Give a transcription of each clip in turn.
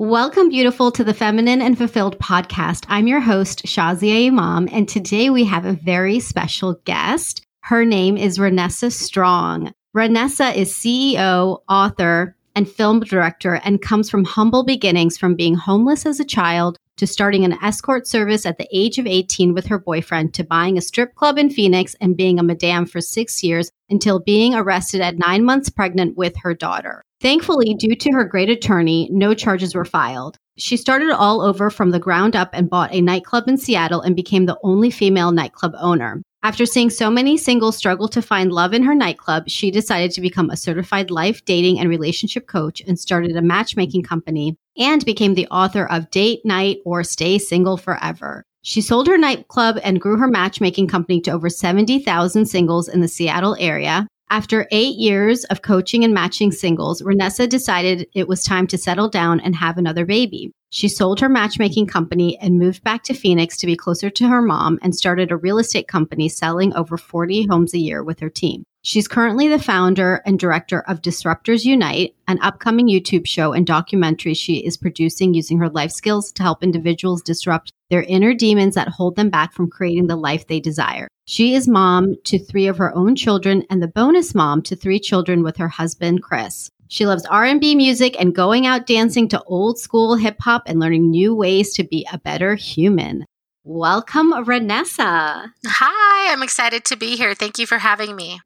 Welcome, beautiful, to the Feminine and Fulfilled podcast. I'm your host, Shazia Imam, and today we have a very special guest. Her name is Renessa Strong. Renessa is CEO, author, and film director and comes from humble beginnings from being homeless as a child to starting an escort service at the age of 18 with her boyfriend to buying a strip club in Phoenix and being a madame for six years until being arrested at nine months pregnant with her daughter. Thankfully, due to her great attorney, no charges were filed. She started all over from the ground up and bought a nightclub in Seattle and became the only female nightclub owner. After seeing so many singles struggle to find love in her nightclub, she decided to become a certified life, dating, and relationship coach and started a matchmaking company and became the author of Date Night or Stay Single Forever. She sold her nightclub and grew her matchmaking company to over 70,000 singles in the Seattle area. After eight years of coaching and matching singles, Renessa decided it was time to settle down and have another baby. She sold her matchmaking company and moved back to Phoenix to be closer to her mom and started a real estate company selling over 40 homes a year with her team. She's currently the founder and director of Disruptors Unite, an upcoming YouTube show and documentary she is producing using her life skills to help individuals disrupt their inner demons that hold them back from creating the life they desire. She is mom to three of her own children and the bonus mom to three children with her husband, Chris. She loves R&B music and going out dancing to old school hip hop and learning new ways to be a better human. Welcome, Renessa. Hi, I'm excited to be here. Thank you for having me.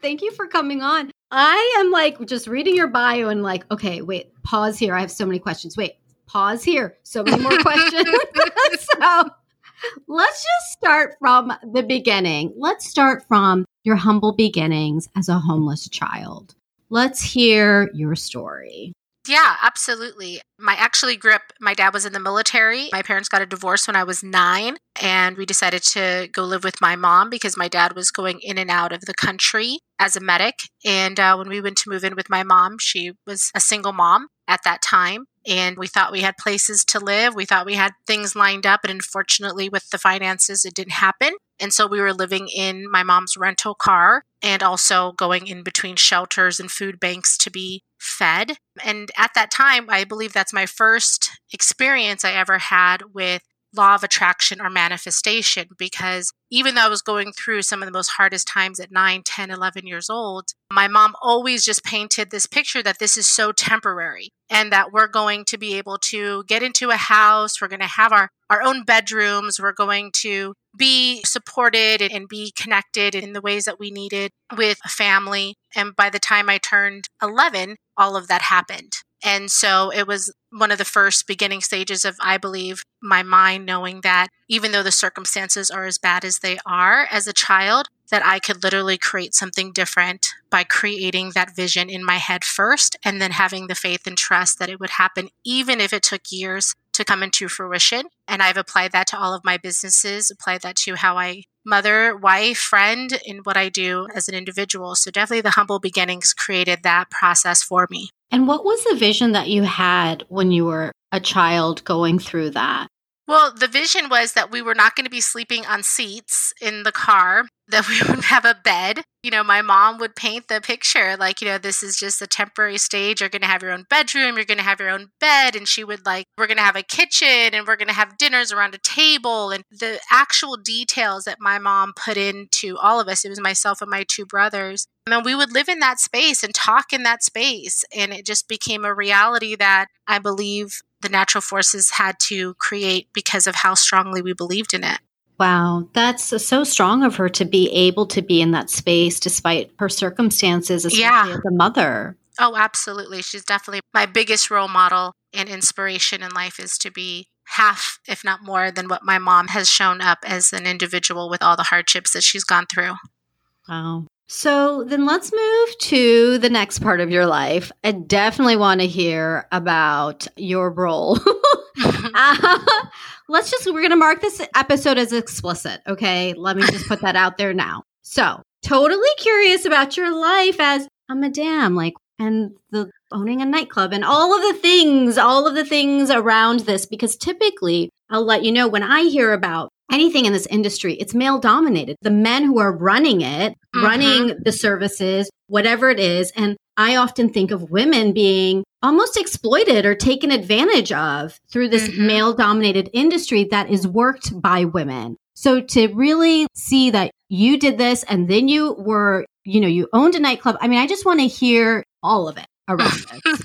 Thank you for coming on. I am like just reading your bio and like, okay, wait, pause here. I have so many questions. Wait, pause here. So many more questions. so let's just start from the beginning. Let's start from your humble beginnings as a homeless child. Let's hear your story. Yeah, absolutely. My actually grew up, my dad was in the military. My parents got a divorce when I was nine, and we decided to go live with my mom because my dad was going in and out of the country as a medic. And uh, when we went to move in with my mom, she was a single mom at that time. And we thought we had places to live. We thought we had things lined up. And unfortunately, with the finances, it didn't happen. And so we were living in my mom's rental car and also going in between shelters and food banks to be fed. And at that time, I believe that's my first experience I ever had with law of attraction or manifestation because even though I was going through some of the most hardest times at 9, 10, 11 years old, my mom always just painted this picture that this is so temporary and that we're going to be able to get into a house, we're going to have our, our own bedrooms, we're going to be supported and be connected in the ways that we needed with a family. And by the time I turned 11, all of that happened. And so it was one of the first beginning stages of, I believe, my mind knowing that even though the circumstances are as bad as they are as a child, that I could literally create something different by creating that vision in my head first and then having the faith and trust that it would happen, even if it took years to come into fruition. And I've applied that to all of my businesses, applied that to how I mother, wife, friend, in what I do as an individual. So definitely the humble beginnings created that process for me. And what was the vision that you had when you were a child going through that? Well, the vision was that we were not going to be sleeping on seats in the car, that we would have a bed. You know, my mom would paint the picture like, you know, this is just a temporary stage. You're going to have your own bedroom, you're going to have your own bed. And she would like, we're going to have a kitchen and we're going to have dinners around a table. And the actual details that my mom put into all of us, it was myself and my two brothers. I mean, we would live in that space and talk in that space. And it just became a reality that I believe the natural forces had to create because of how strongly we believed in it. Wow, that's so strong of her to be able to be in that space despite her circumstances, especially yeah. as a mother. Oh, absolutely. She's definitely my biggest role model and inspiration in life is to be half, if not more, than what my mom has shown up as an individual with all the hardships that she's gone through. Wow. So then let's move to the next part of your life. I definitely want to hear about your role. uh, let's just, we're going to mark this episode as explicit. Okay. Let me just put that out there now. So, totally curious about your life as a madame, like, and the owning a nightclub and all of the things, all of the things around this, because typically I'll let you know when I hear about anything in this industry, it's male dominated. The men who are running it, mm-hmm. running the services, whatever it is. And I often think of women being almost exploited or taken advantage of through this mm-hmm. male dominated industry that is worked by women. So to really see that you did this and then you were, you know, you owned a nightclub. I mean, I just want to hear all of it around this.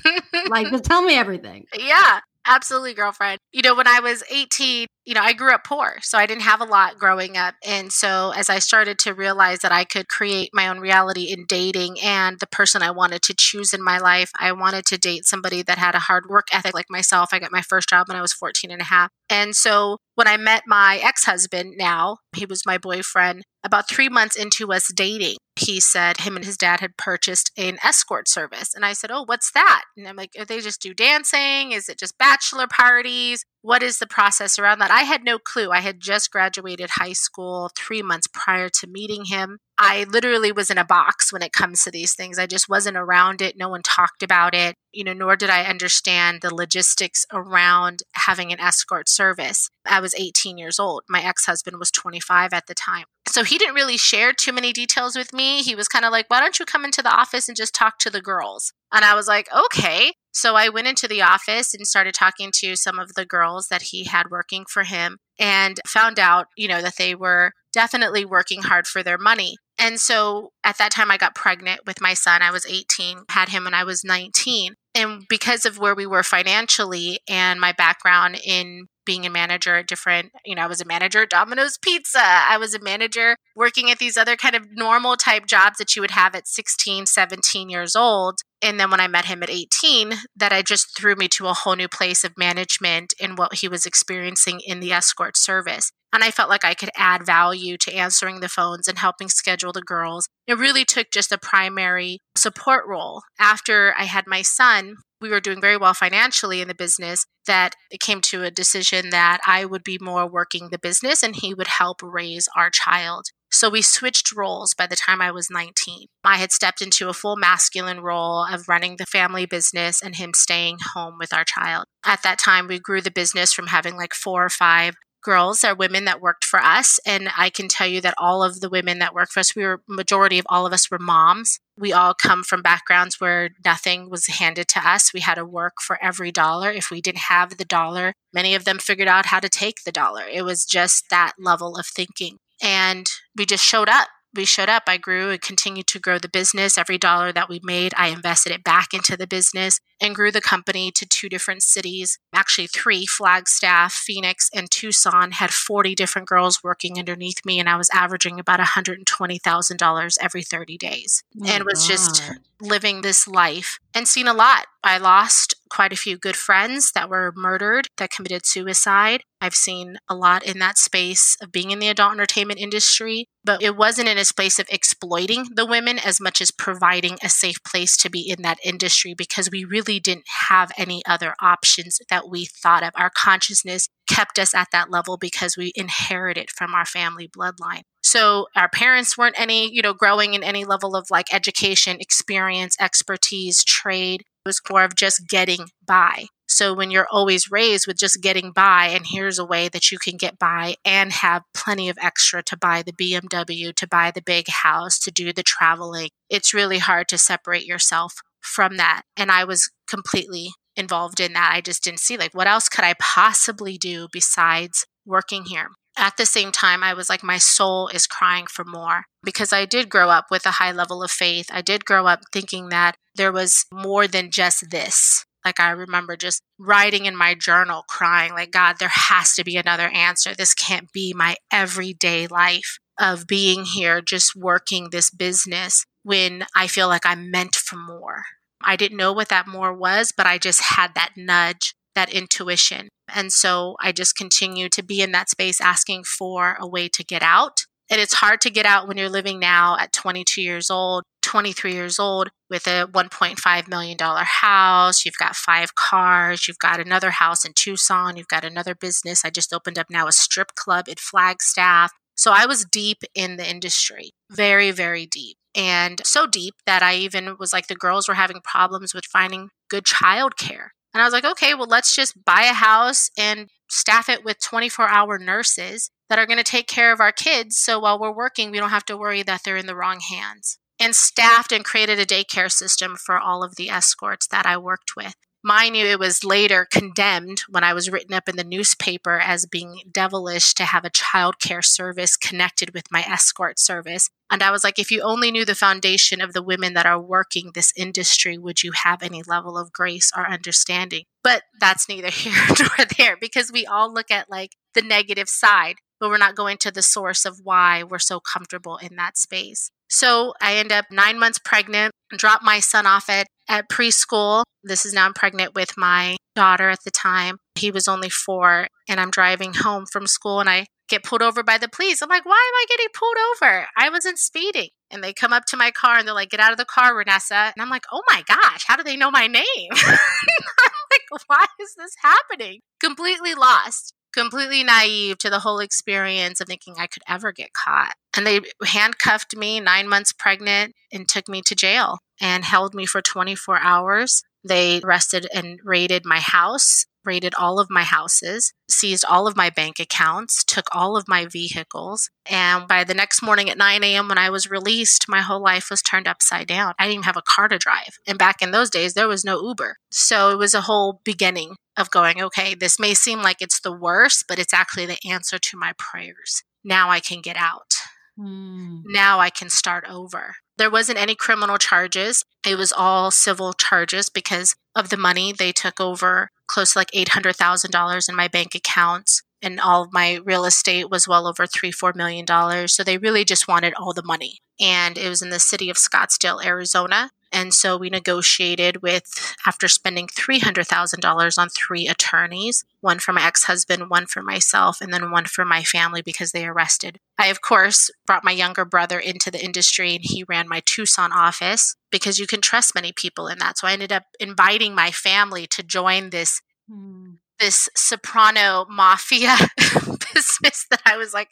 like, just tell me everything. Yeah. Absolutely, girlfriend. You know, when I was 18, you know, I grew up poor, so I didn't have a lot growing up. And so as I started to realize that I could create my own reality in dating and the person I wanted to choose in my life, I wanted to date somebody that had a hard work ethic like myself. I got my first job when I was 14 and a half. And so when I met my ex husband now, he was my boyfriend, about three months into us dating, he said him and his dad had purchased an escort service. And I said, Oh, what's that? And I'm like, they just do dancing? Is it just bachelor parties? What is the process around that? I had no clue. I had just graduated high school three months prior to meeting him. I literally was in a box when it comes to these things. I just wasn't around it. No one talked about it, you know, nor did I understand the logistics around having an escort service. I was 18 years old. My ex husband was 25 at the time. So he didn't really share too many details with me. He was kind of like, why don't you come into the office and just talk to the girls? And I was like, okay. So I went into the office and started talking to some of the girls that he had working for him and found out, you know, that they were definitely working hard for their money. And so at that time, I got pregnant with my son. I was 18, had him when I was 19. And because of where we were financially and my background in being a manager at different, you know, I was a manager at Domino's Pizza. I was a manager working at these other kind of normal type jobs that you would have at 16, 17 years old. And then when I met him at 18, that I just threw me to a whole new place of management in what he was experiencing in the escort service. And I felt like I could add value to answering the phones and helping schedule the girls. It really took just a primary support role. After I had my son, we were doing very well financially in the business that it came to a decision that I would be more working the business and he would help raise our child. So we switched roles by the time I was 19. I had stepped into a full masculine role of running the family business and him staying home with our child. At that time, we grew the business from having like four or five girls are women that worked for us and i can tell you that all of the women that worked for us we were majority of all of us were moms. We all come from backgrounds where nothing was handed to us. We had to work for every dollar. If we didn't have the dollar many of them figured out how to take the dollar. It was just that level of thinking. And we just showed up we showed up, I grew and continued to grow the business. Every dollar that we made, I invested it back into the business and grew the company to two different cities, actually three Flagstaff, Phoenix, and Tucson. Had 40 different girls working underneath me, and I was averaging about $120,000 every 30 days oh and was God. just living this life and seen a lot. I lost quite a few good friends that were murdered, that committed suicide. I've seen a lot in that space of being in the adult entertainment industry, but it wasn't in a space of exploiting the women as much as providing a safe place to be in that industry because we really didn't have any other options that we thought of. Our consciousness kept us at that level because we inherited from our family bloodline. So our parents weren't any, you know, growing in any level of like education, experience, expertise, trade. It was more of just getting by. So when you're always raised with just getting by, and here's a way that you can get by and have plenty of extra to buy the BMW, to buy the big house, to do the traveling, it's really hard to separate yourself from that. And I was completely involved in that. I just didn't see like what else could I possibly do besides working here. At the same time, I was like, my soul is crying for more because I did grow up with a high level of faith. I did grow up thinking that there was more than just this. Like, I remember just writing in my journal, crying, like, God, there has to be another answer. This can't be my everyday life of being here, just working this business when I feel like I'm meant for more. I didn't know what that more was, but I just had that nudge, that intuition. And so I just continued to be in that space asking for a way to get out. And it's hard to get out when you're living now at 22 years old, 23 years old with a $1.5 million house. You've got five cars. You've got another house in Tucson. You've got another business. I just opened up now a strip club at Flagstaff. So I was deep in the industry, very, very deep. And so deep that I even was like, the girls were having problems with finding good childcare. And I was like, okay, well, let's just buy a house and staff it with 24 hour nurses that are going to take care of our kids. So while we're working, we don't have to worry that they're in the wrong hands. and staffed and created a daycare system for all of the escorts that I worked with. Mind you, it was later condemned when I was written up in the newspaper as being devilish to have a child care service connected with my escort service. And I was like, if you only knew the foundation of the women that are working this industry, would you have any level of grace or understanding? But that's neither here nor there because we all look at like the negative side, but we're not going to the source of why we're so comfortable in that space. So I end up nine months pregnant, drop my son off at at preschool. This is now I'm pregnant with my daughter at the time. He was only four, and I'm driving home from school and I get pulled over by the police. I'm like, why am I getting pulled over? I wasn't speeding. And they come up to my car and they're like, get out of the car, Renessa. And I'm like, oh my gosh, how do they know my name? I'm like, why is this happening? Completely lost completely naive to the whole experience of thinking I could ever get caught. And they handcuffed me nine months pregnant and took me to jail and held me for 24 hours. They arrested and raided my house, raided all of my houses, seized all of my bank accounts, took all of my vehicles. And by the next morning at 9 a.m., when I was released, my whole life was turned upside down. I didn't even have a car to drive. And back in those days, there was no Uber. So it was a whole beginning of going, okay, this may seem like it's the worst, but it's actually the answer to my prayers. Now I can get out. Mm. Now I can start over. There wasn't any criminal charges. It was all civil charges because of the money. They took over close to like $800,000 in my bank accounts and all of my real estate was well over three, four million dollars. So they really just wanted all the money. And it was in the city of Scottsdale, Arizona. And so we negotiated with, after spending $300,000 on three attorneys, one for my ex husband, one for myself, and then one for my family because they arrested. I, of course, brought my younger brother into the industry and he ran my Tucson office because you can trust many people in that. So I ended up inviting my family to join this. Hmm this soprano mafia that I was like,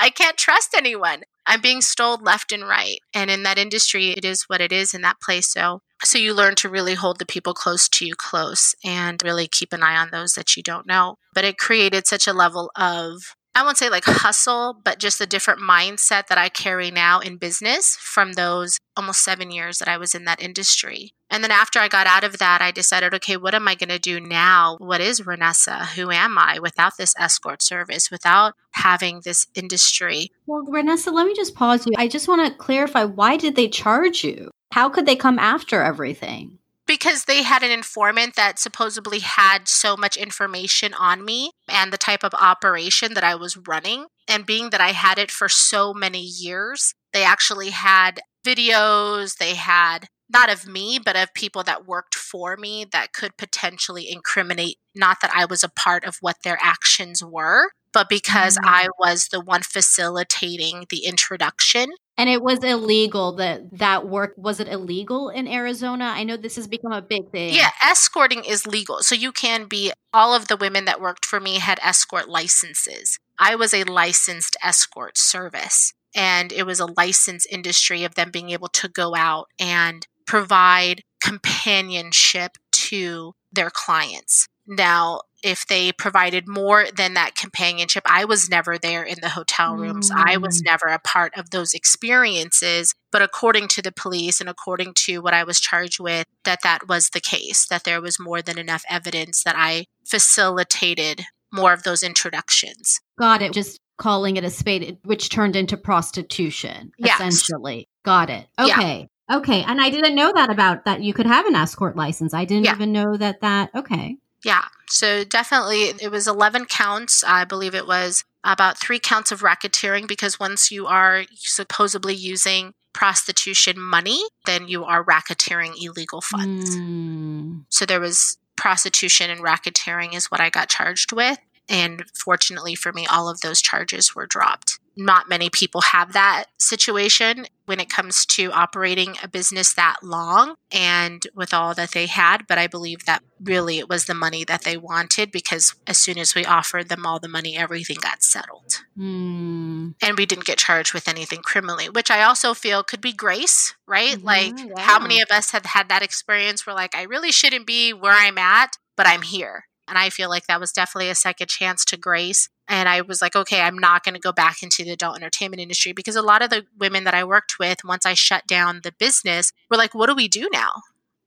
I can't trust anyone. I'm being stole left and right. And in that industry, it is what it is in that place. So, so you learn to really hold the people close to you close and really keep an eye on those that you don't know. But it created such a level of I won't say like hustle, but just a different mindset that I carry now in business from those almost seven years that I was in that industry. And then after I got out of that, I decided, okay, what am I going to do now? What is Renessa? Who am I without this escort service, without having this industry? Well, Renessa, let me just pause you. I just want to clarify why did they charge you? How could they come after everything? because they had an informant that supposedly had so much information on me and the type of operation that I was running. And being that I had it for so many years, they actually had videos, they had not of me, but of people that worked for me that could potentially incriminate, not that I was a part of what their actions were, but because mm-hmm. I was the one facilitating the introduction and it was illegal that that work was it illegal in Arizona? I know this has become a big thing. Yeah, escorting is legal. So you can be all of the women that worked for me had escort licenses. I was a licensed escort service and it was a licensed industry of them being able to go out and provide companionship to their clients. Now, if they provided more than that companionship. I was never there in the hotel rooms. Mm. I was mm. never a part of those experiences. But according to the police and according to what I was charged with, that that was the case, that there was more than enough evidence that I facilitated more of those introductions. Got it. Just calling it a spade, which turned into prostitution, yes. essentially. Got it. Okay. Yeah. Okay. And I didn't know that about that you could have an escort license. I didn't yeah. even know that that, okay. Yeah. So definitely it was 11 counts. I believe it was about three counts of racketeering because once you are supposedly using prostitution money, then you are racketeering illegal funds. Mm. So there was prostitution and racketeering is what I got charged with. And fortunately for me, all of those charges were dropped not many people have that situation when it comes to operating a business that long and with all that they had. But I believe that really it was the money that they wanted because as soon as we offered them all the money, everything got settled. Mm. And we didn't get charged with anything criminally, which I also feel could be grace, right? Mm-hmm, like, yeah. how many of us have had that experience where, like, I really shouldn't be where I'm at, but I'm here. And I feel like that was definitely a second chance to grace And I was like, okay, I'm not going to go back into the adult entertainment industry because a lot of the women that I worked with, once I shut down the business, were like, what do we do now?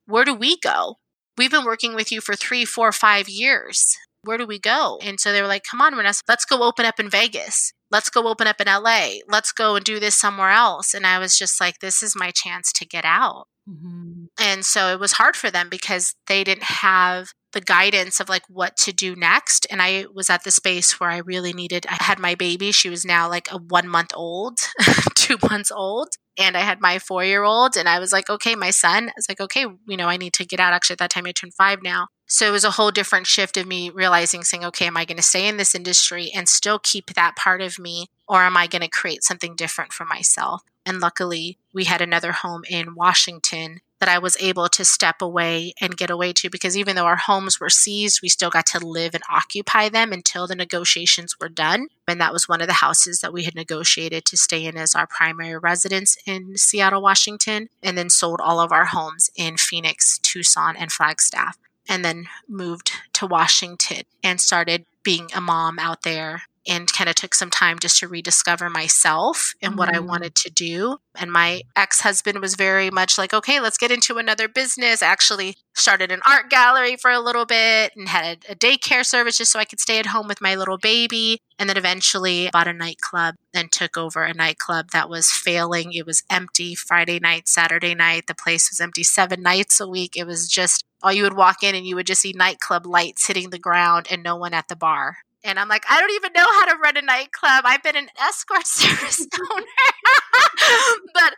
Where do we go? We've been working with you for three, four, five years. Where do we go? And so they were like, come on, Renessa, let's go open up in Vegas. Let's go open up in LA. Let's go and do this somewhere else. And I was just like, this is my chance to get out. Mm-hmm. And so it was hard for them because they didn't have the guidance of like what to do next. And I was at the space where I really needed, I had my baby. She was now like a one month old, two months old. And I had my four year old. And I was like, okay, my son, I was like, okay, you know, I need to get out. Actually, at that time, I turned five now. So it was a whole different shift of me realizing, saying, okay, am I going to stay in this industry and still keep that part of me? Or am I going to create something different for myself? And luckily, we had another home in Washington that I was able to step away and get away to because even though our homes were seized, we still got to live and occupy them until the negotiations were done. And that was one of the houses that we had negotiated to stay in as our primary residence in Seattle, Washington, and then sold all of our homes in Phoenix, Tucson, and Flagstaff. And then moved to Washington and started being a mom out there and kind of took some time just to rediscover myself and mm-hmm. what I mm-hmm. wanted to do. And my ex husband was very much like, okay, let's get into another business. I actually started an art gallery for a little bit and had a, a daycare service just so I could stay at home with my little baby. And then eventually bought a nightclub and took over a nightclub that was failing. It was empty Friday night, Saturday night. The place was empty seven nights a week. It was just all you would walk in and you would just see nightclub lights hitting the ground and no one at the bar. And I'm like, I don't even know how to run a nightclub. I've been an escort service owner. but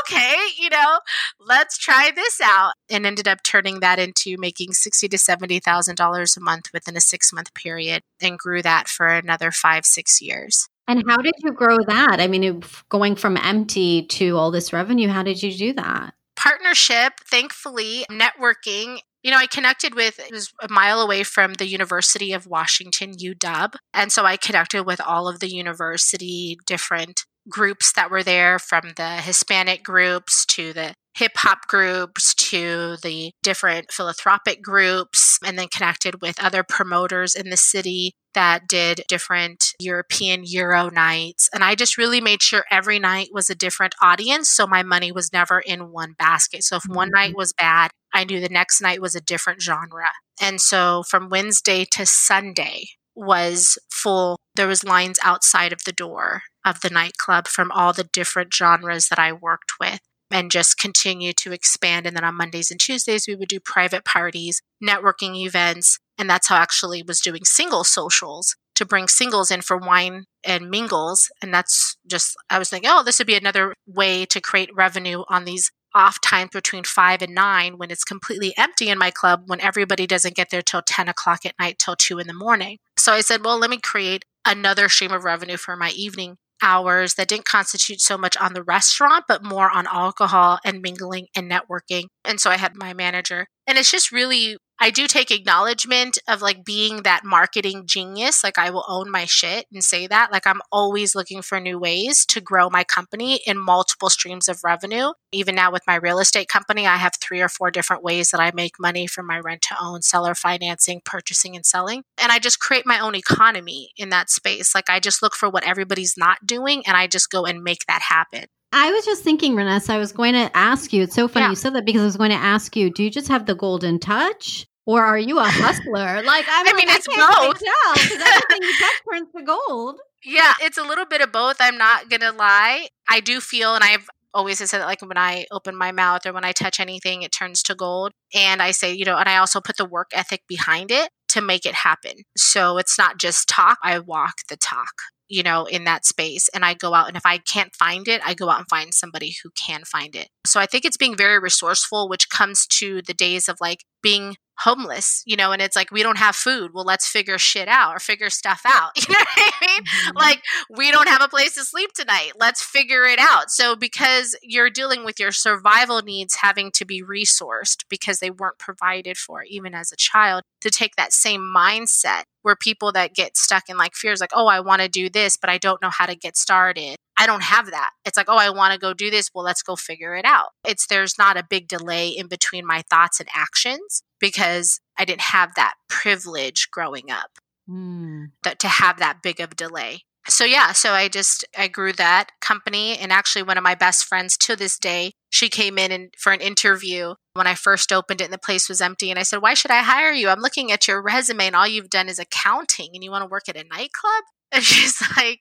okay, you know, let's try this out. And ended up turning that into making sixty to seventy thousand dollars a month within a six month period and grew that for another five, six years. And how did you grow that? I mean, going from empty to all this revenue, how did you do that? Partnership, thankfully, networking you know, I connected with, it was a mile away from the University of Washington, UW. And so I connected with all of the university different groups that were there from the Hispanic groups to the hip hop groups to the different philanthropic groups, and then connected with other promoters in the city that did different European Euro nights. And I just really made sure every night was a different audience. So my money was never in one basket. So if one night mm-hmm. was bad, I knew the next night was a different genre. And so from Wednesday to Sunday was full. There was lines outside of the door of the nightclub from all the different genres that I worked with and just continue to expand. And then on Mondays and Tuesdays, we would do private parties, networking events. And that's how I actually was doing single socials to bring singles in for wine and mingles. And that's just, I was thinking, oh, this would be another way to create revenue on these off times between five and nine when it's completely empty in my club when everybody doesn't get there till 10 o'clock at night till two in the morning. So I said, well, let me create another stream of revenue for my evening hours that didn't constitute so much on the restaurant, but more on alcohol and mingling and networking. And so I had my manager. And it's just really I do take acknowledgement of like being that marketing genius. Like I will own my shit and say that. Like I'm always looking for new ways to grow my company in multiple streams of revenue. Even now with my real estate company, I have three or four different ways that I make money from my rent to own, seller financing, purchasing and selling. And I just create my own economy in that space. Like I just look for what everybody's not doing and I just go and make that happen. I was just thinking, Renessa, I was going to ask you. It's so funny yeah. you said that because I was going to ask you, do you just have the golden touch? Or are you a hustler? Like I'm I mean, like, it's I both. because everything you touch turns to gold. Yeah, it's a little bit of both. I'm not gonna lie. I do feel, and I've always said that, like when I open my mouth or when I touch anything, it turns to gold. And I say, you know, and I also put the work ethic behind it to make it happen. So it's not just talk. I walk the talk you know, in that space. And I go out and if I can't find it, I go out and find somebody who can find it. So I think it's being very resourceful, which comes to the days of like being homeless, you know, and it's like we don't have food. Well, let's figure shit out or figure stuff out. You know what I mean? Mm-hmm. Like we don't have a place to sleep tonight. Let's figure it out. So because you're dealing with your survival needs having to be resourced because they weren't provided for even as a child, to take that same mindset where people that get stuck in like fears like, "Oh, I want to do this, but I don't know how to get started." I don't have that. It's like, oh, I want to go do this. Well, let's go figure it out. It's there's not a big delay in between my thoughts and actions because I didn't have that privilege growing up. mm. that, to have that big of delay so yeah so i just i grew that company and actually one of my best friends to this day she came in and for an interview when i first opened it and the place was empty and i said why should i hire you? I'm looking at your resume and all you've done is accounting and you want to work at a nightclub? And she's like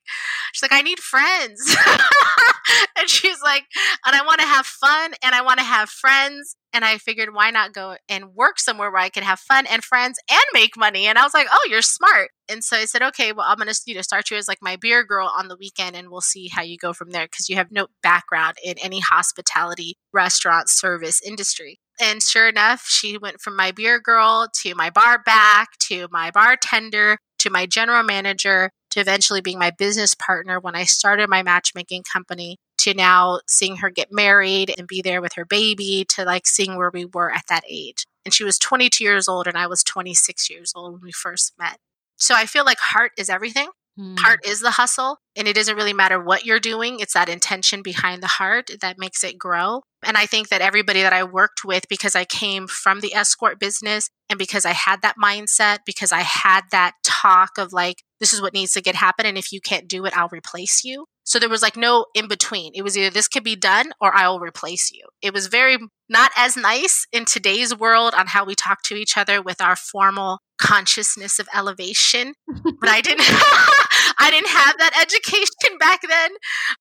she's like i need friends and she's like and i want to have fun and i want to have friends. And i figured why not go and work somewhere where i can have fun and friends and make money? And i was like oh you're smart. And so i said okay well i'm going to you know start you as like my beer girl on the weekend and we'll see how you go from there because you have no background in any hospitality restaurant service industry. And sure enough, she went from my beer girl to my bar back to my bartender to my general manager to eventually being my business partner when I started my matchmaking company to now seeing her get married and be there with her baby to like seeing where we were at that age. And she was 22 years old and I was 26 years old when we first met. So I feel like heart is everything. Mm. Heart is the hustle. And it doesn't really matter what you're doing, it's that intention behind the heart that makes it grow. And I think that everybody that I worked with, because I came from the escort business and because I had that mindset, because I had that talk of like, this is what needs to get happen. And if you can't do it, I'll replace you. So there was like no in between. It was either this could be done or I will replace you. It was very not as nice in today's world on how we talk to each other with our formal consciousness of elevation. but I didn't I didn't have that education back then.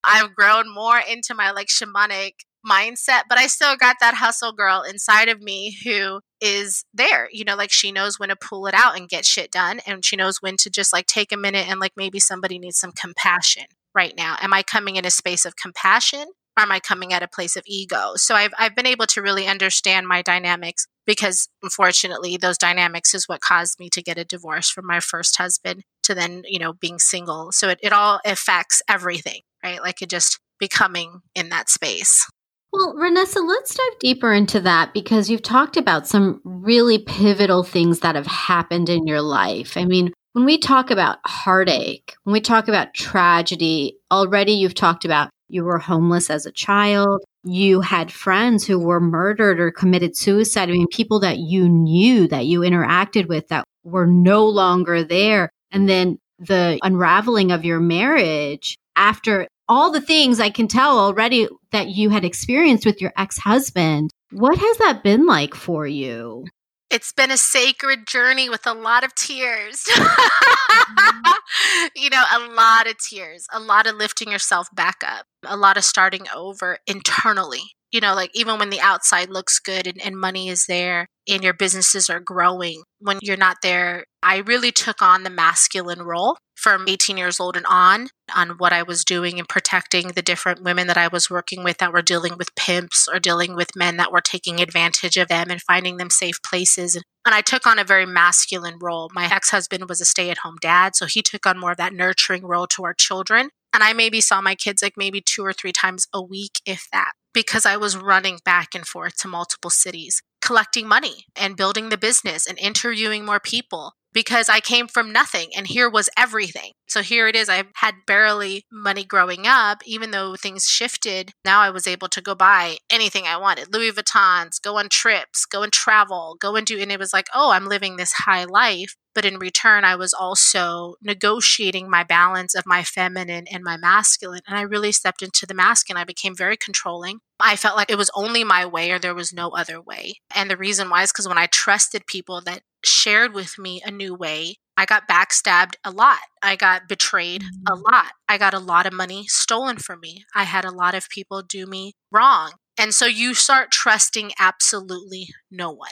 I've grown more into my like shamanic mindset, but I still got that hustle girl inside of me who is there. You know, like she knows when to pull it out and get shit done. And she knows when to just like take a minute and like maybe somebody needs some compassion right now. Am I coming in a space of compassion? Or am I coming at a place of ego? So I've, I've been able to really understand my dynamics because unfortunately those dynamics is what caused me to get a divorce from my first husband to then, you know, being single. So it, it all affects everything, right? Like it just becoming in that space. Well, Renessa, let's dive deeper into that because you've talked about some really pivotal things that have happened in your life. I mean, when we talk about heartache, when we talk about tragedy, already you've talked about you were homeless as a child, you had friends who were murdered or committed suicide. I mean, people that you knew, that you interacted with, that were no longer there. And then the unraveling of your marriage after all the things I can tell already that you had experienced with your ex husband. What has that been like for you? It's been a sacred journey with a lot of tears. mm-hmm. you know, a lot of tears, a lot of lifting yourself back up, a lot of starting over internally. You know, like even when the outside looks good and, and money is there and your businesses are growing, when you're not there, I really took on the masculine role from 18 years old and on on what I was doing and protecting the different women that I was working with that were dealing with pimps or dealing with men that were taking advantage of them and finding them safe places. And, I took on a very masculine role. My ex husband was a stay at home dad, so he took on more of that nurturing role to our children. And I maybe saw my kids like maybe two or three times a week, if that, because I was running back and forth to multiple cities, collecting money and building the business and interviewing more people because I came from nothing and here was everything. So here it is. I had barely money growing up, even though things shifted. Now I was able to go buy anything I wanted Louis Vuittons, go on trips, go and travel, go and do. And it was like, oh, I'm living this high life. But in return, I was also negotiating my balance of my feminine and my masculine. And I really stepped into the masculine. I became very controlling. I felt like it was only my way or there was no other way. And the reason why is because when I trusted people that shared with me a new way, I got backstabbed a lot. I got betrayed mm-hmm. a lot. I got a lot of money stolen from me. I had a lot of people do me wrong. And so you start trusting absolutely no one.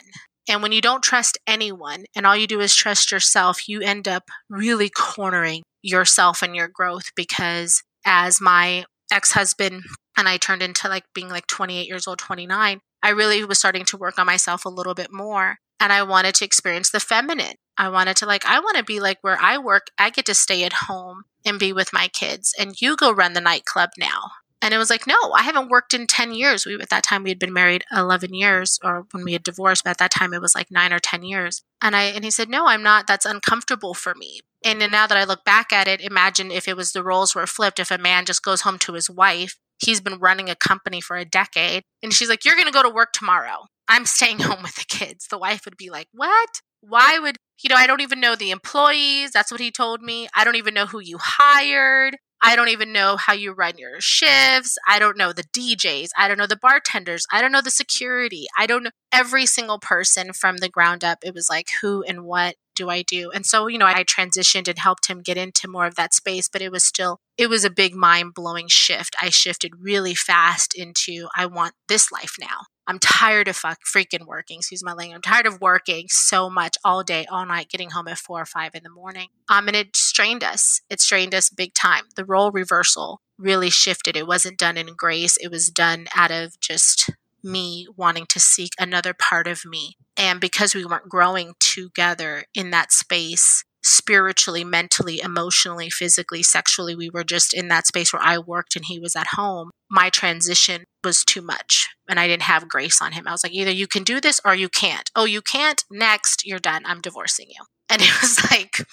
And when you don't trust anyone and all you do is trust yourself, you end up really cornering yourself and your growth because as my ex husband and I turned into like being like 28 years old, 29, I really was starting to work on myself a little bit more. And I wanted to experience the feminine. I wanted to like, I want to be like where I work, I get to stay at home and be with my kids. And you go run the nightclub now. And it was like, no, I haven't worked in 10 years. We, at that time, we had been married 11 years, or when we had divorced, but at that time it was like nine or 10 years. And I, and he said, no, I'm not. That's uncomfortable for me. And now that I look back at it, imagine if it was the roles were flipped. If a man just goes home to his wife, he's been running a company for a decade, and she's like, you're going to go to work tomorrow. I'm staying home with the kids. The wife would be like, what? Why would You know, I don't even know the employees. That's what he told me. I don't even know who you hired. I don't even know how you run your shifts. I don't know the DJs. I don't know the bartenders. I don't know the security. I don't know every single person from the ground up. It was like, who and what do I do? And so, you know, I transitioned and helped him get into more of that space, but it was still, it was a big mind blowing shift. I shifted really fast into, I want this life now. I'm tired of fuck freaking working. Excuse my language. I'm tired of working so much all day, all night, getting home at four or five in the morning. Um, and it strained us. It strained us big time. The role reversal really shifted. It wasn't done in grace. It was done out of just me wanting to seek another part of me. And because we weren't growing together in that space, spiritually, mentally, emotionally, physically, sexually, we were just in that space where I worked and he was at home. My transition was too much and I didn't have grace on him. I was like, either you can do this or you can't. Oh, you can't? Next, you're done. I'm divorcing you. And it was like,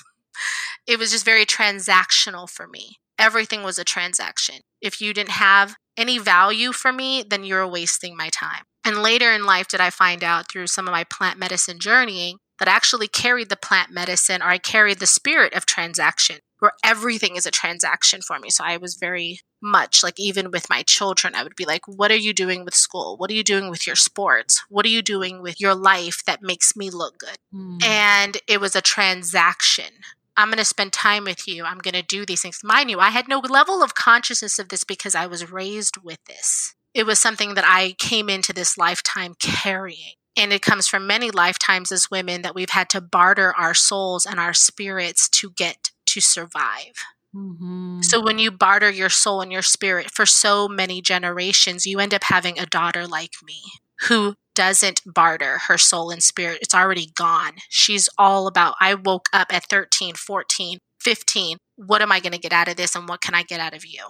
it was just very transactional for me. Everything was a transaction. If you didn't have any value for me, then you're wasting my time. And later in life, did I find out through some of my plant medicine journeying that actually carried the plant medicine or I carried the spirit of transaction where everything is a transaction for me. So I was very much like, even with my children, I would be like, what are you doing with school? What are you doing with your sports? What are you doing with your life that makes me look good? Mm. And it was a transaction. I'm going to spend time with you. I'm going to do these things. Mind you, I had no level of consciousness of this because I was raised with this. It was something that I came into this lifetime carrying. And it comes from many lifetimes as women that we've had to barter our souls and our spirits to get to survive. Mm-hmm. So when you barter your soul and your spirit for so many generations, you end up having a daughter like me who doesn't barter her soul and spirit. It's already gone. She's all about, I woke up at 13, 14, 15. What am I going to get out of this and what can I get out of you?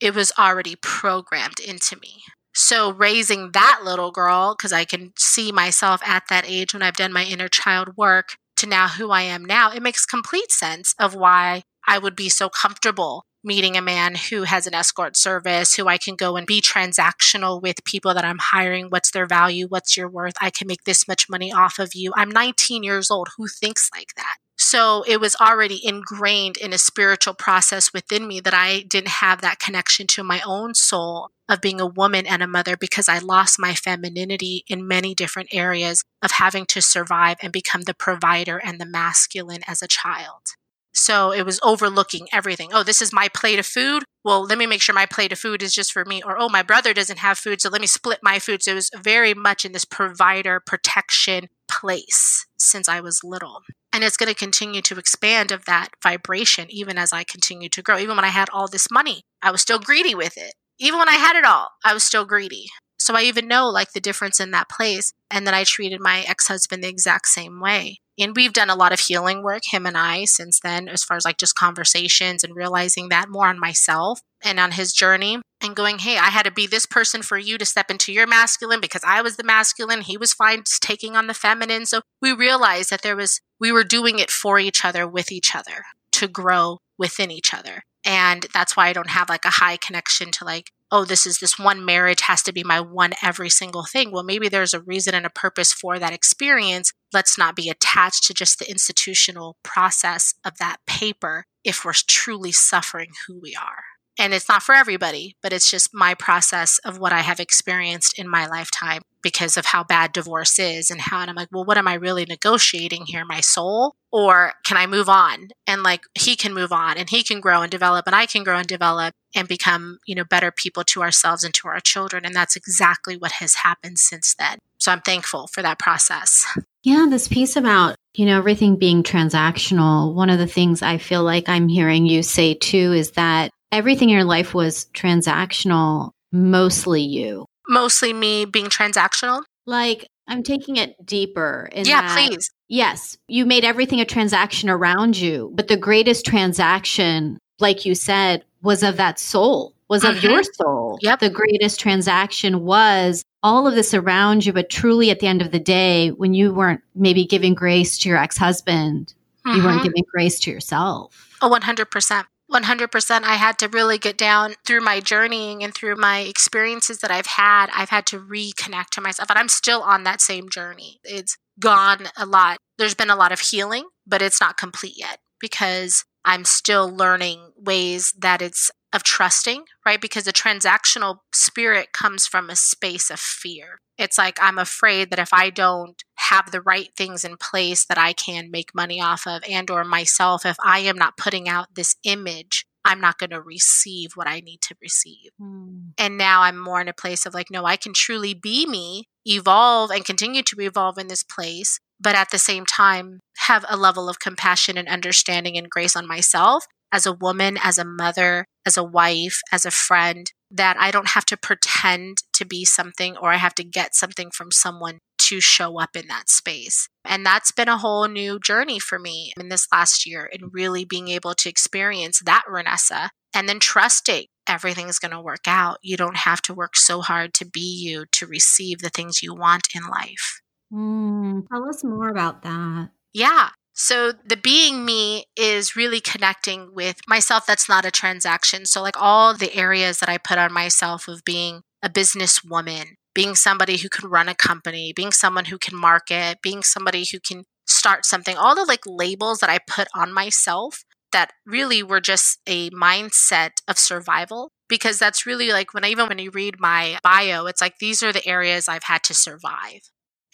It was already programmed into me. So raising that little girl, because I can see myself at that age when I've done my inner child work to now who I am now, it makes complete sense of why I would be so comfortable meeting a man who has an escort service, who I can go and be transactional with people that I'm hiring. What's their value? What's your worth? I can make this much money off of you. I'm 19 years old. Who thinks like that? So it was already ingrained in a spiritual process within me that I didn't have that connection to my own soul of being a woman and a mother because I lost my femininity in many different areas of having to survive and become the provider and the masculine as a child. So it was overlooking everything. Oh, this is my plate of food. Well, let me make sure my plate of food is just for me. Or, oh, my brother doesn't have food. So let me split my food. So it was very much in this provider protection place since I was little. And it's going to continue to expand of that vibration even as I continue to grow. Even when I had all this money, I was still greedy with it. Even when I had it all, I was still greedy. So I even know like the difference in that place. And then I treated my ex husband the exact same way. And we've done a lot of healing work, him and I, since then, as far as like just conversations and realizing that more on myself and on his journey and going, hey, I had to be this person for you to step into your masculine because I was the masculine. He was fine taking on the feminine. So we realized that there was, we were doing it for each other, with each other to grow within each other. And that's why I don't have like a high connection to like, oh, this is this one marriage has to be my one every single thing. Well, maybe there's a reason and a purpose for that experience. Let's not be attached to just the institutional process of that paper if we're truly suffering who we are. And it's not for everybody, but it's just my process of what I have experienced in my lifetime because of how bad divorce is and how and I'm like, well, what am I really negotiating here? My soul? Or can I move on? And like he can move on and he can grow and develop and I can grow and develop and become, you know, better people to ourselves and to our children. And that's exactly what has happened since then. So I'm thankful for that process. Yeah, this piece about, you know, everything being transactional. One of the things I feel like I'm hearing you say too is that everything in your life was transactional, mostly you. Mostly me being transactional? Like, I'm taking it deeper. yeah, that, please. Yes, you made everything a transaction around you, but the greatest transaction, like you said, was of that soul, was mm-hmm. of your soul. Yep. The greatest transaction was all of this around you, but truly at the end of the day, when you weren't maybe giving grace to your ex husband, mm-hmm. you weren't mm-hmm. giving grace to yourself. Oh, 100%. 100% I had to really get down through my journeying and through my experiences that I've had. I've had to reconnect to myself, and I'm still on that same journey. It's gone a lot. There's been a lot of healing but it's not complete yet because I'm still learning ways that it's of trusting, right? Because the transactional spirit comes from a space of fear. It's like I'm afraid that if I don't have the right things in place that I can make money off of and or myself if I am not putting out this image I'm not going to receive what I need to receive. Mm. And now I'm more in a place of like, no, I can truly be me, evolve and continue to evolve in this place, but at the same time, have a level of compassion and understanding and grace on myself as a woman, as a mother, as a wife, as a friend, that I don't have to pretend to be something or I have to get something from someone to show up in that space. And that's been a whole new journey for me in this last year and really being able to experience that Renessa and then trusting everything's going to work out. You don't have to work so hard to be you to receive the things you want in life. Mm, tell us more about that. Yeah. So the being me is really connecting with myself. That's not a transaction. So, like all the areas that I put on myself of being a businesswoman, being somebody who can run a company, being someone who can market, being somebody who can start something, all the like labels that I put on myself that really were just a mindset of survival because that's really like when I, even when you read my bio it's like these are the areas I've had to survive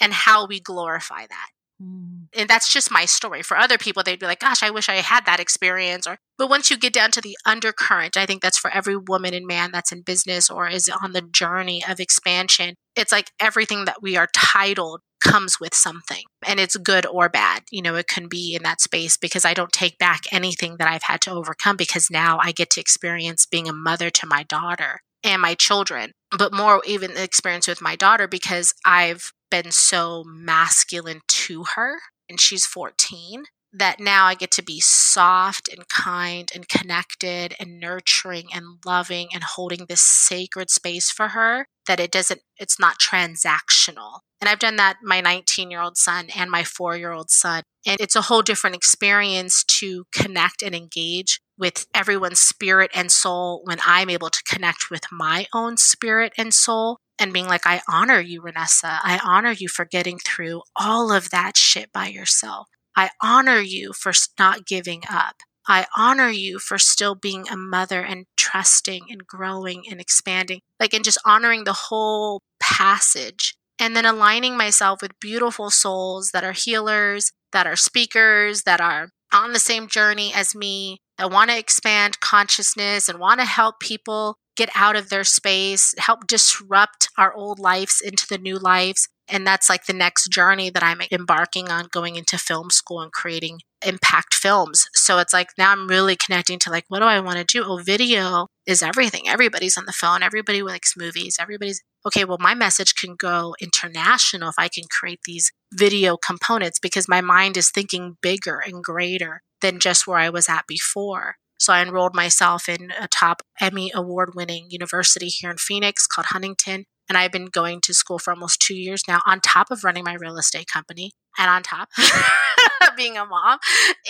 and how we glorify that Mm. And that's just my story. For other people, they'd be like, gosh, I wish I had that experience. Or, but once you get down to the undercurrent, I think that's for every woman and man that's in business or is on the journey of expansion. It's like everything that we are titled comes with something and it's good or bad. You know, it can be in that space because I don't take back anything that I've had to overcome because now I get to experience being a mother to my daughter and my children, but more even the experience with my daughter because I've been so masculine to her and she's 14 that now I get to be soft and kind and connected and nurturing and loving and holding this sacred space for her that it doesn't, it's not transactional. And I've done that my 19 year old son and my four year old son. And it's a whole different experience to connect and engage with everyone's spirit and soul when I'm able to connect with my own spirit and soul and being like, I honor you, Renessa. I honor you for getting through all of that shit by yourself. I honor you for not giving up. I honor you for still being a mother and trusting and growing and expanding, like, and just honoring the whole passage. And then aligning myself with beautiful souls that are healers, that are speakers, that are on the same journey as me, that want to expand consciousness and want to help people get out of their space, help disrupt our old lives into the new lives. And that's like the next journey that I'm embarking on going into film school and creating impact films. So it's like now I'm really connecting to like, what do I want to do? Oh, video is everything. Everybody's on the phone. Everybody likes movies. Everybody's okay. Well, my message can go international if I can create these video components because my mind is thinking bigger and greater than just where I was at before. So I enrolled myself in a top Emmy award winning university here in Phoenix called Huntington. And I've been going to school for almost two years now, on top of running my real estate company and on top of being a mom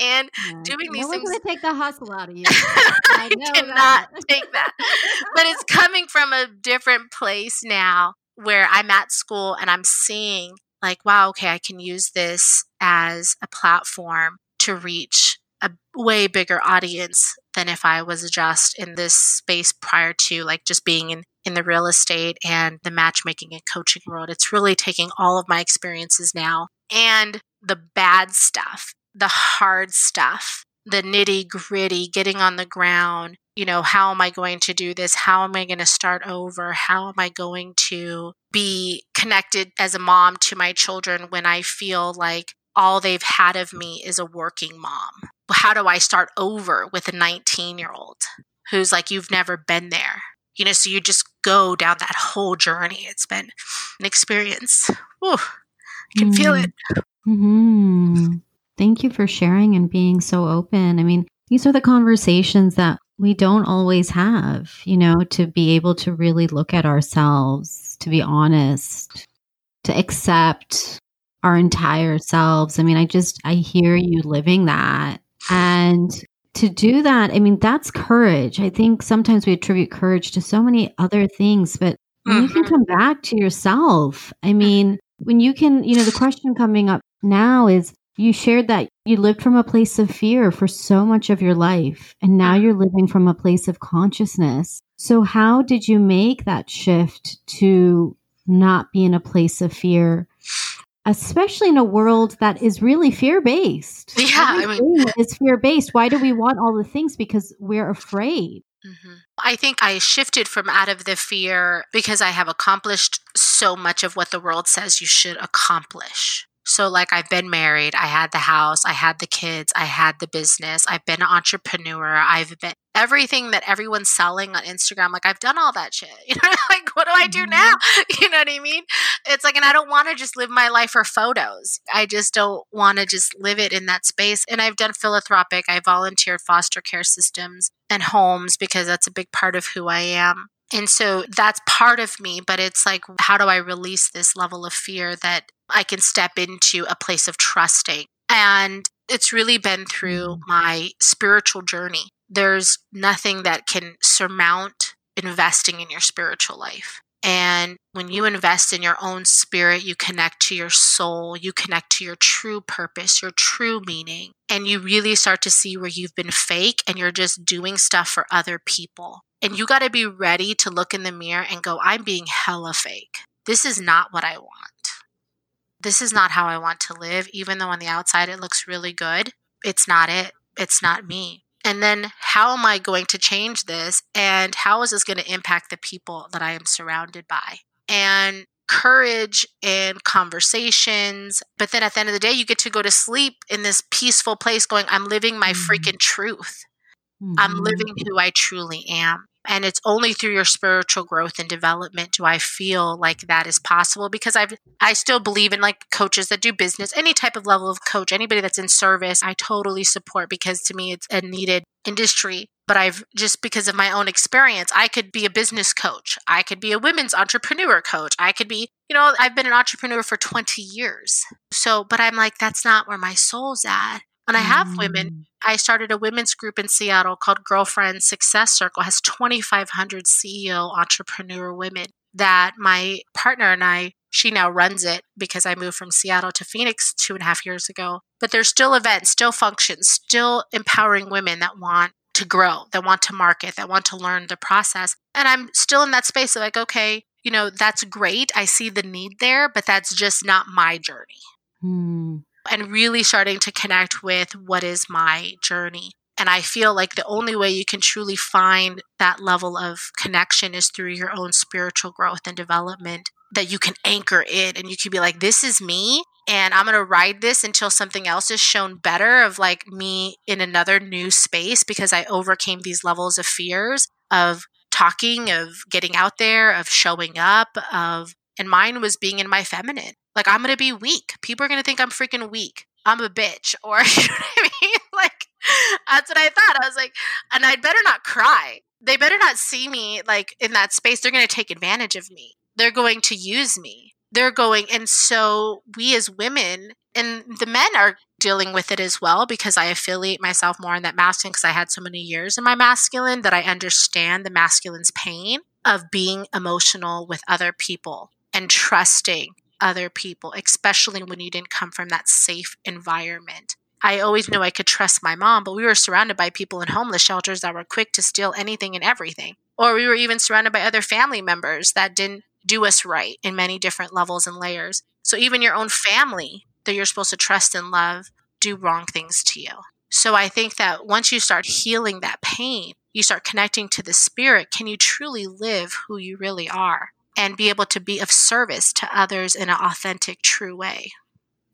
and yeah. doing these no things. going to take the hustle out of you. I, I cannot that. take that. but it's coming from a different place now where I'm at school and I'm seeing, like, wow, okay, I can use this as a platform to reach a way bigger audience than if I was just in this space prior to like just being in, in the real estate and the matchmaking and coaching world. It's really taking all of my experiences now and the bad stuff, the hard stuff, the nitty gritty, getting on the ground. You know, how am I going to do this? How am I going to start over? How am I going to be connected as a mom to my children when I feel like all they've had of me is a working mom? how do I start over with a 19 year old who's like, you've never been there? You know, so you just go down that whole journey. It's been an experience. Ooh, I can mm. feel it. Mm-hmm. Thank you for sharing and being so open. I mean, these are the conversations that we don't always have, you know, to be able to really look at ourselves, to be honest, to accept our entire selves. I mean, I just, I hear you living that and to do that, I mean, that's courage. I think sometimes we attribute courage to so many other things, but mm-hmm. you can mm-hmm. come back to yourself, I mean, when you can, you know, the question coming up now is, you shared that you lived from a place of fear for so much of your life, and now you're living from a place of consciousness. So, how did you make that shift to not be in a place of fear, especially in a world that is really fear based? Yeah, I mean, it's fear based. Why do we want all the things? Because we're afraid. Mm-hmm. I think I shifted from out of the fear because I have accomplished so much of what the world says you should accomplish. So, like, I've been married, I had the house, I had the kids, I had the business, I've been an entrepreneur, I've been everything that everyone's selling on Instagram. Like, I've done all that shit. You know, like, what do I do now? Mm-hmm. You know what I mean? It's like, and I don't want to just live my life for photos. I just don't want to just live it in that space. And I've done philanthropic, I volunteered foster care systems and homes because that's a big part of who I am. And so that's part of me, but it's like, how do I release this level of fear that I can step into a place of trusting. And it's really been through Mm. my spiritual journey. There's nothing that can surmount investing in your spiritual life. And when you invest in your own spirit, you connect to your soul, you connect to your true purpose, your true meaning, and you really start to see where you've been fake and you're just doing stuff for other people. And you got to be ready to look in the mirror and go, I'm being hella fake. This is not what I want this is not how I want to live, even though on the outside it looks really good. It's not it. It's not me. And then how am I going to change this? And how is this going to impact the people that I am surrounded by? And courage and conversations. But then at the end of the day, you get to go to sleep in this peaceful place going, I'm living my Mm. freaking truth. I'm Mhm. living who I truly am. And it's only through your spiritual growth and development do I feel like that is possible because I've I still believe in like coaches that do business, any type of level of coach, anybody that's in service, I totally support because to me it's a needed industry. But I've just because of my own experience, I could be a business coach. I could be a women's entrepreneur coach. I could be, you know, I've been an entrepreneur for 20 years. So, but I'm like, that's not where my soul's at. And I have women Mm. I started a women's group in Seattle called Girlfriend Success Circle. It has 2,500 CEO entrepreneur women that my partner and I, she now runs it because I moved from Seattle to Phoenix two and a half years ago. But there's still events, still functions, still empowering women that want to grow, that want to market, that want to learn the process. And I'm still in that space of like, okay, you know, that's great. I see the need there, but that's just not my journey Mm. And really starting to connect with what is my journey. And I feel like the only way you can truly find that level of connection is through your own spiritual growth and development that you can anchor in and you can be like, this is me. And I'm going to ride this until something else is shown better of like me in another new space because I overcame these levels of fears of talking, of getting out there, of showing up, of, and mine was being in my feminine. Like, I'm going to be weak. People are going to think I'm freaking weak. I'm a bitch. Or, you know what I mean? Like, that's what I thought. I was like, and I'd better not cry. They better not see me like in that space. They're going to take advantage of me. They're going to use me. They're going, and so we as women and the men are dealing with it as well because I affiliate myself more in that masculine because I had so many years in my masculine that I understand the masculine's pain of being emotional with other people and trusting other people, especially when you didn't come from that safe environment. I always knew I could trust my mom, but we were surrounded by people in homeless shelters that were quick to steal anything and everything. Or we were even surrounded by other family members that didn't do us right in many different levels and layers. So even your own family that you're supposed to trust and love do wrong things to you. So I think that once you start healing that pain, you start connecting to the spirit, can you truly live who you really are and be able to be of service to others in an authentic, true way?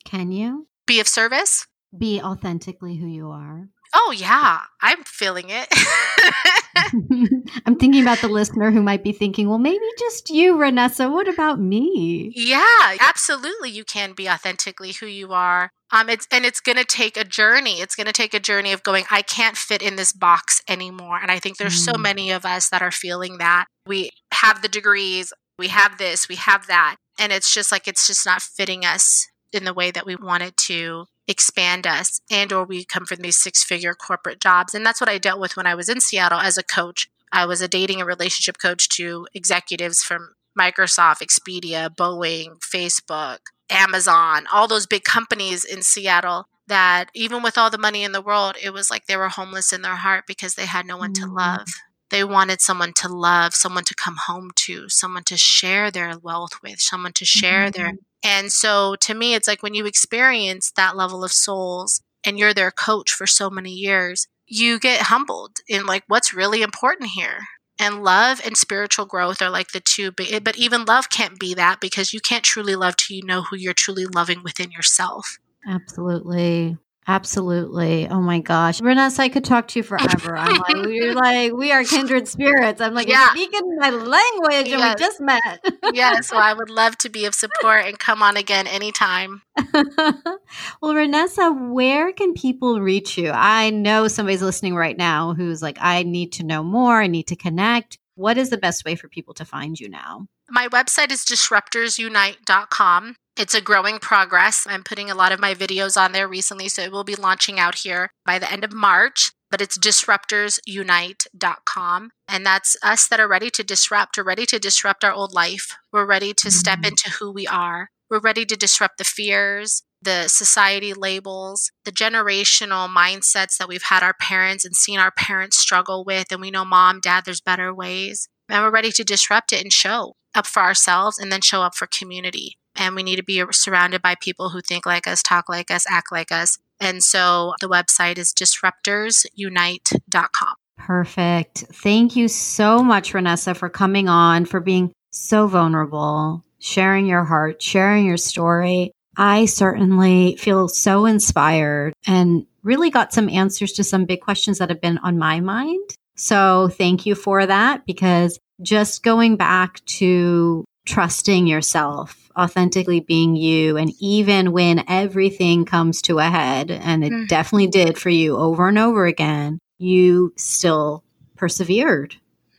Can you Be of service? be authentically who you are? Oh, yeah, I'm feeling it. I'm thinking about the listener who might be thinking, well, maybe just you, Renessa. What about me? yeah, absolutely. You can be authentically who you are. Um, it's and it's going to take a journey. It's going to take a journey of going. I can't fit in this box anymore. And I think there's so Mm. many of us that are feeling that. We have the degrees, we have this, we have that, and it's just like it's just not fitting us in the way that we want it to expand us and or we come from these six figure corporate jobs. And that's what i dealt with when i was in seattle as a coach. I was a dating and relationship coach to executives from microsoft expedia boeing facebook amazon all those big companies in seattle that even with all the money in the world, it was like they were homeless in their heart because they had no one to mm-hmm. love. They wanted someone to love, someone to come home to, someone to share their wealth with, someone to share mm-hmm. their. And so to me, it's like when you experience that level of souls and you're their coach for so many years, you get humbled in like what's really important here. And love and spiritual growth are like the two, but, but even love can't be that because you can't truly love till you know who you're truly loving within yourself. Absolutely. Absolutely. Oh my gosh. Renessa, I could talk to you forever. I'm like, you're like, we are kindred spirits. I'm like, yeah. you're speaking my language yes. and we just met. yeah. So I would love to be of support and come on again anytime. well, Renessa, where can people reach you? I know somebody's listening right now who's like, I need to know more. I need to connect. What is the best way for people to find you now? My website is disruptorsunite.com. It's a growing progress. I'm putting a lot of my videos on there recently, so it will be launching out here by the end of March. But it's disruptorsunite.com. And that's us that are ready to disrupt, or ready to disrupt our old life. We're ready to step mm-hmm. into who we are. We're ready to disrupt the fears, the society labels, the generational mindsets that we've had our parents and seen our parents struggle with. And we know, mom, dad, there's better ways. And we're ready to disrupt it and show up for ourselves and then show up for community and we need to be surrounded by people who think like us, talk like us, act like us. And so the website is disruptorsunite.com. Perfect. Thank you so much, Renessa, for coming on, for being so vulnerable, sharing your heart, sharing your story. I certainly feel so inspired and really got some answers to some big questions that have been on my mind. So thank you for that because just going back to trusting yourself authentically being you. And even when everything comes to a head, and it mm. definitely did for you over and over again, you still persevered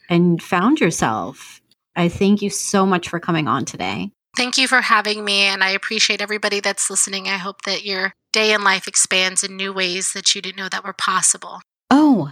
and found yourself. I thank you so much for coming on today. Thank you for having me. And I appreciate everybody that's listening. I hope that your day in life expands in new ways that you didn't know that were possible. Oh,